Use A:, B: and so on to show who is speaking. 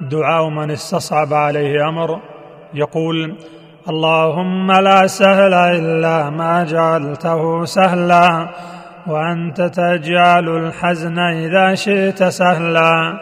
A: دعاء من استصعب عليه أمر يقول اللهم لا سهل إلا ما جعلته سهلا وأنت تجعل الحزن إذا شئت سهلا.